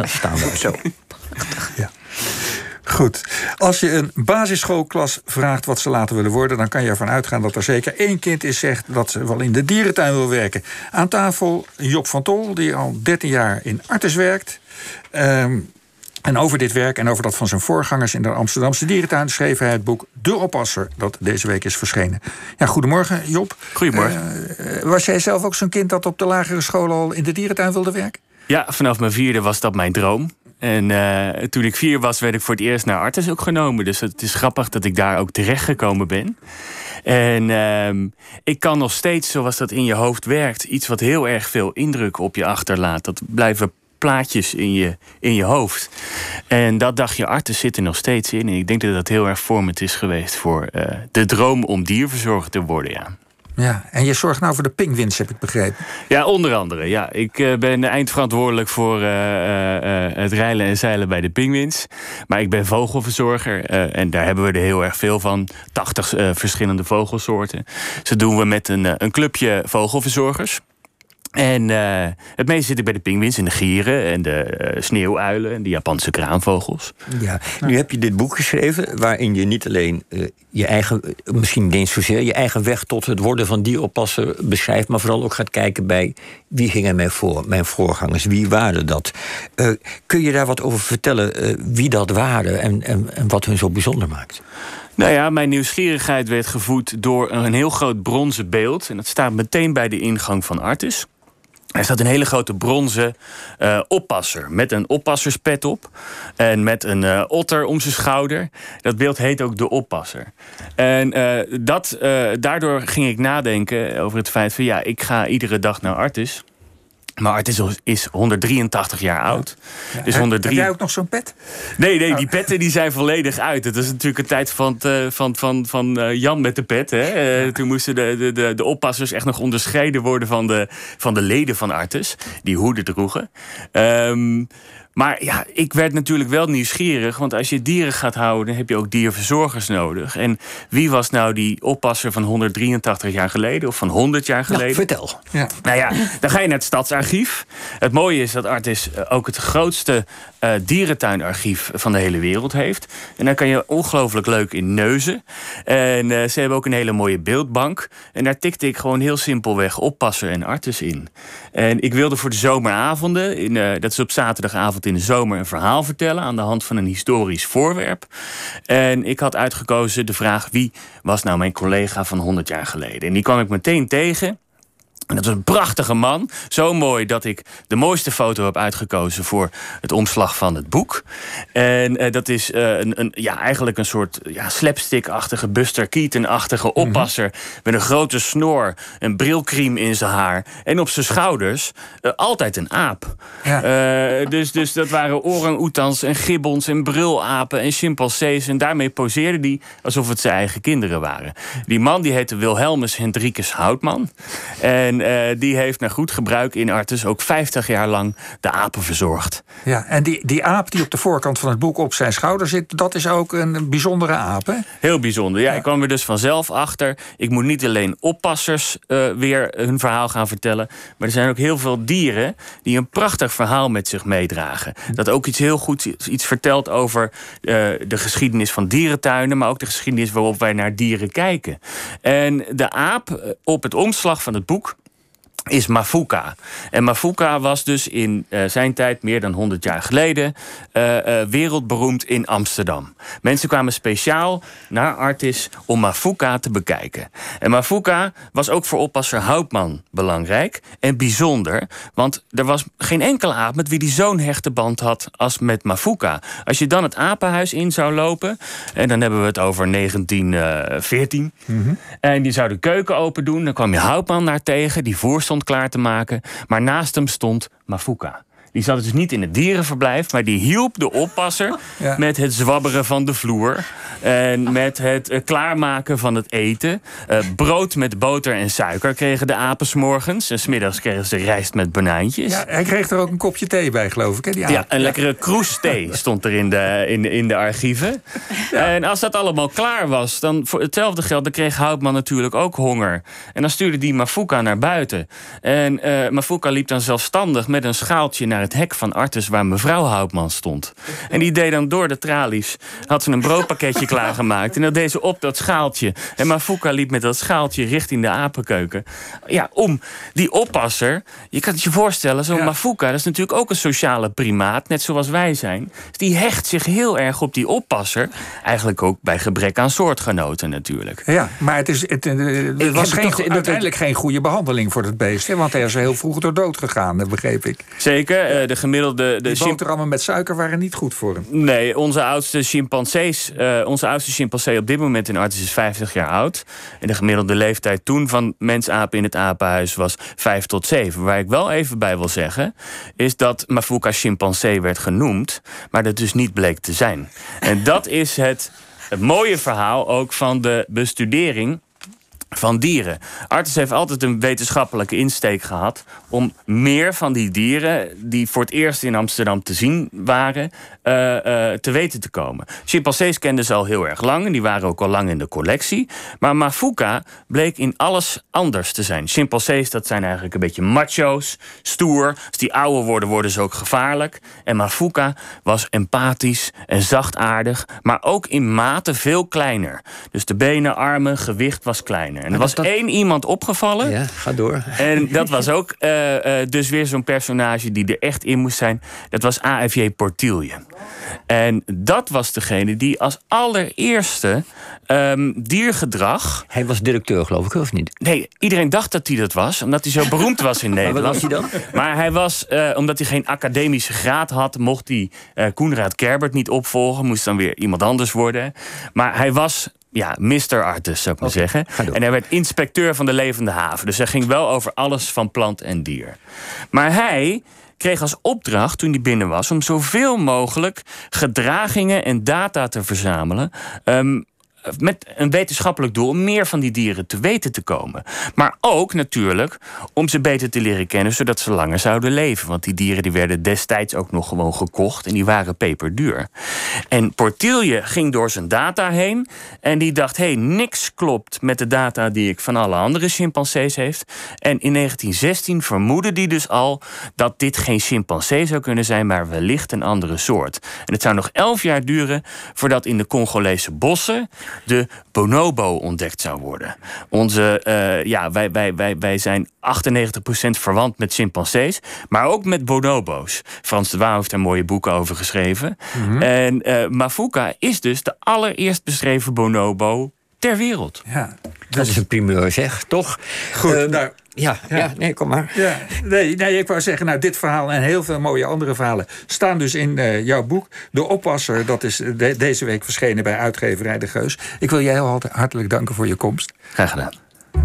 Dat staan we zo. Ja. Goed. Als je een basisschoolklas vraagt wat ze later willen worden, dan kan je ervan uitgaan dat er zeker één kind is zegt dat ze wel in de dierentuin wil werken. Aan tafel Job van Tol, die al 13 jaar in Artes werkt. Ehm, en over dit werk en over dat van zijn voorgangers in de Amsterdamse dierentuin schreef hij het boek De Oppasser, dat deze week is verschenen. Ja, goedemorgen, Job. Goedemorgen. Uh, was jij zelf ook zo'n kind dat op de lagere school al in de dierentuin wilde werken? Ja, vanaf mijn vierde was dat mijn droom. En uh, toen ik vier was, werd ik voor het eerst naar Artes ook genomen. Dus het is grappig dat ik daar ook terecht gekomen ben. En uh, ik kan nog steeds, zoals dat in je hoofd werkt, iets wat heel erg veel indruk op je achterlaat. Dat blijven plaatjes in je, in je hoofd. En dat dagje Artes zit er nog steeds in. En ik denk dat dat heel erg vormend is geweest voor uh, de droom om dierverzorger te worden. Ja. Ja, en je zorgt nou voor de pinguïns, heb ik begrepen. Ja, onder andere. Ja. Ik uh, ben eindverantwoordelijk voor uh, uh, het rijlen en zeilen bij de pinguïns. Maar ik ben vogelverzorger en daar hebben we er heel erg veel van. 80 verschillende vogelsoorten. Zo doen we met een, een clubje vogelverzorgers. En uh, het meeste zit ik bij de pinguïns en de gieren en de uh, sneeuwuilen en de Japanse kraanvogels. Ja, nu heb je dit boek geschreven waarin je niet alleen uh, je eigen, misschien niet eens zozeer, je eigen weg tot het worden van dieroppasser beschrijft, maar vooral ook gaat kijken bij wie gingen mij voor, mijn voorgangers, wie waren dat? kun je daar wat over vertellen wie dat waren en, en, en wat hun zo bijzonder maakt? Nou ja, mijn nieuwsgierigheid werd gevoed door een heel groot bronzen beeld. En dat staat meteen bij de ingang van Artis. Er staat een hele grote bronzen uh, oppasser. Met een oppasserspet op. En met een uh, otter om zijn schouder. Dat beeld heet ook de oppasser. En uh, dat, daardoor ging ik nadenken over het feit van... ja, ik ga iedere dag naar Artis. Maar het is, is 183 jaar oud. Ja. Dus 103... Heb jij ook nog zo'n pet? Nee, nee, die petten die zijn volledig uit. Het is natuurlijk een tijd van, van, van, van Jan met de pet. Hè. Ja. Toen moesten de, de, de oppassers echt nog onderscheiden worden van de, van de leden van Artes. Die hoeden droegen. Um, maar ja, ik werd natuurlijk wel nieuwsgierig. Want als je dieren gaat houden, dan heb je ook dierverzorgers nodig. En wie was nou die oppasser van 183 jaar geleden? Of van 100 jaar geleden? Nou, vertel. Ja. Nou ja, dan ga je naar het stadsarchief. Het mooie is dat Artis ook het grootste uh, dierentuinarchief van de hele wereld heeft. En daar kan je ongelooflijk leuk in neuzen. En uh, ze hebben ook een hele mooie beeldbank. En daar tikte ik gewoon heel simpelweg oppasser en artis in. En ik wilde voor de zomeravonden, in, uh, dat is op zaterdagavond in de zomer, een verhaal vertellen aan de hand van een historisch voorwerp. En ik had uitgekozen de vraag: wie was nou mijn collega van 100 jaar geleden? En die kwam ik meteen tegen. En dat was een prachtige man. Zo mooi dat ik de mooiste foto heb uitgekozen voor het omslag van het boek. En uh, dat is uh, een, een, ja, eigenlijk een soort ja, slapstick-achtige, Buster Keaton-achtige oppasser. Mm -hmm. Met een grote snor, een brilkriem in zijn haar. En op zijn schouders uh, altijd een aap. Ja. dus, dus dat waren orang-oetans en gibbons en brulapen en chimpansees. En daarmee poseerde hij alsof het zijn eigen kinderen waren. Die man die heette Wilhelmus Hendrikus Houtman. En uh, die heeft naar goed gebruik in Artes ook 50 jaar lang de apen verzorgd. Ja, en die, die aap die op de voorkant van het boek op zijn schouder zit, dat is ook een bijzondere aap, hè? Heel bijzonder. Ja, ja. ik kwam er dus vanzelf achter. Ik moet niet alleen oppassers uh, weer hun verhaal gaan vertellen, maar er zijn ook heel veel dieren die een prachtig verhaal met zich meedragen. Dat ook iets heel goed iets vertelt over uh, de geschiedenis van dierentuinen, maar ook de geschiedenis waarop wij naar dieren kijken. En de aap op het omslag van het boek is Mafuka. En Mafuka was dus in uh, zijn tijd, meer dan 100 jaar geleden, uh, uh, wereldberoemd in Amsterdam. Mensen kwamen speciaal naar Artis om Mafuka te bekijken. En Mafuka was ook voor oppasser Houtman belangrijk en bijzonder, want er was geen enkele aap met wie die zo'n hechte band had als met Mafuka. Als je dan het apenhuis in zou lopen, en dan hebben we het over 1914, mm -hmm. en die zou de keuken open doen, dan kwam je Houtman daar tegen, die voer stond klaar te maken. Maar naast hem stond Mafuka. Die zat dus niet in het dierenverblijf, maar die hielp de oppasser ja. met het zwabberen van de vloer. En met het uh, klaarmaken van het eten. Uh, brood met boter en suiker kregen de apen morgens. En smiddags kregen ze rijst met banaantjes. Ja, hij kreeg er ook een kopje thee bij, geloof ik. Hè, die ja, een lekkere kroes thee stond er in de, in de, in de archieven. Ja. En als dat allemaal klaar was, dan voor hetzelfde geld, dan kreeg Houtman natuurlijk ook honger. En dan stuurde die Mafuka naar buiten. En uh, Mafuka liep dan zelfstandig met een schaaltje naar naar het hek van Artus waar mevrouw Houtman stond. En die deed dan door de tralies, had ze een broodpakketje klaargemaakt. En dat deed ze op dat schaaltje. En Mafuka liep met dat schaaltje richting de apenkeuken. Ja, om die oppasser, je kan het je voorstellen, zo'n Mafuka, dat is natuurlijk ook een sociale primaat, net zoals wij zijn. Die hecht zich heel erg op die oppasser. Eigenlijk ook bij gebrek aan soortgenoten natuurlijk. Ja, maar het, is, het, het was geen, uiteindelijk geen goede behandeling voor het beest. Hè, want hij is heel vroeg door dood gegaan, begreep ik. Zeker, eh, de gemiddelde... De boterhammen met suiker waren niet goed voor hem. Nee, onze oudste chimpansees... Uh, onze oudste chimpansee op dit moment in Artis is 50 jaar oud. En de gemiddelde leeftijd toen van mensapen in het apenhuis was 5 tot 7. Waar ik wel even bij wil zeggen... is dat Mafuka chimpansee werd genoemd... maar dat dus niet bleek te zijn. En dat is het, het mooie verhaal ook van de bestudering van dieren. Artis heeft altijd een wetenschappelijke insteek gehad om meer van die dieren die voor het eerst in Amsterdam te zien waren, uh, uh, te weten te komen. Chimpansees kenden ze al heel erg lang en die waren ook al lang in de collectie. Maar Mafuka bleek in alles anders te zijn. Chimpansees, dat zijn eigenlijk een beetje macho's, stoer. Als die ouder worden, worden ze ook gevaarlijk. En Mafuka was empathisch en zachtaardig, maar ook in mate veel kleiner. Dus de benen, armen, gewicht was kleiner. En er was één iemand opgevallen. Ja, ga door. En dat was ook uh, uh, dus weer zo'n personage die er echt in moest zijn. Dat was AFJ Portilje. En dat was degene die als allereerste um, diergedrag. Hij was directeur, geloof ik, of niet? Nee, iedereen dacht dat hij dat was, omdat hij zo beroemd was in Nederland. Maar wat was hij dan? Maar hij was, uh, omdat hij geen academische graad had, mocht hij Koenraad Kerbert niet opvolgen, moest dan weer iemand anders worden. Maar hij was ja, Mr. Artus, zou ik maar zeggen. En hij werd inspecteur van de levende haven. Dus hij ging wel over alles van plant en dier. Maar hij kreeg als opdracht toen hij binnen was om zoveel mogelijk gedragingen en data te verzamelen. Um, met een wetenschappelijk doel om meer van die dieren te weten te komen. Maar ook natuurlijk om ze beter te leren kennen, zodat ze langer zouden leven. Want die dieren die werden destijds ook nog gewoon gekocht en die waren peperduur. En Portilje ging door zijn data heen en die dacht: hé, hey, niks klopt met de data die ik van alle andere chimpansees heeft. En in 1916 vermoedde die dus al dat dit geen chimpansee zou kunnen zijn, maar wellicht een andere soort. En het zou nog elf jaar duren voordat in de Congolese bossen de bonobo ontdekt zou worden. Onze, uh, ja, wij, wij, wij, wij zijn 98% verwant met chimpansees, maar ook met bonobo's. Frans de Waal heeft er mooie boeken over geschreven. Mm -hmm. En uh, Mafuka is dus de allereerst beschreven bonobo ter wereld. Ja, dat is een primeur, zeg, toch? Goed, uh, nou, ja, ja, ja. nee, kom maar. Ja, nee, nee, ik wou zeggen, nou, dit verhaal en heel veel mooie andere verhalen staan dus in uh, jouw boek. De Oppasser, dat is de, deze week verschenen bij uitgeverij De Geus. Ik wil jij heel hartelijk danken voor je komst. Graag gedaan.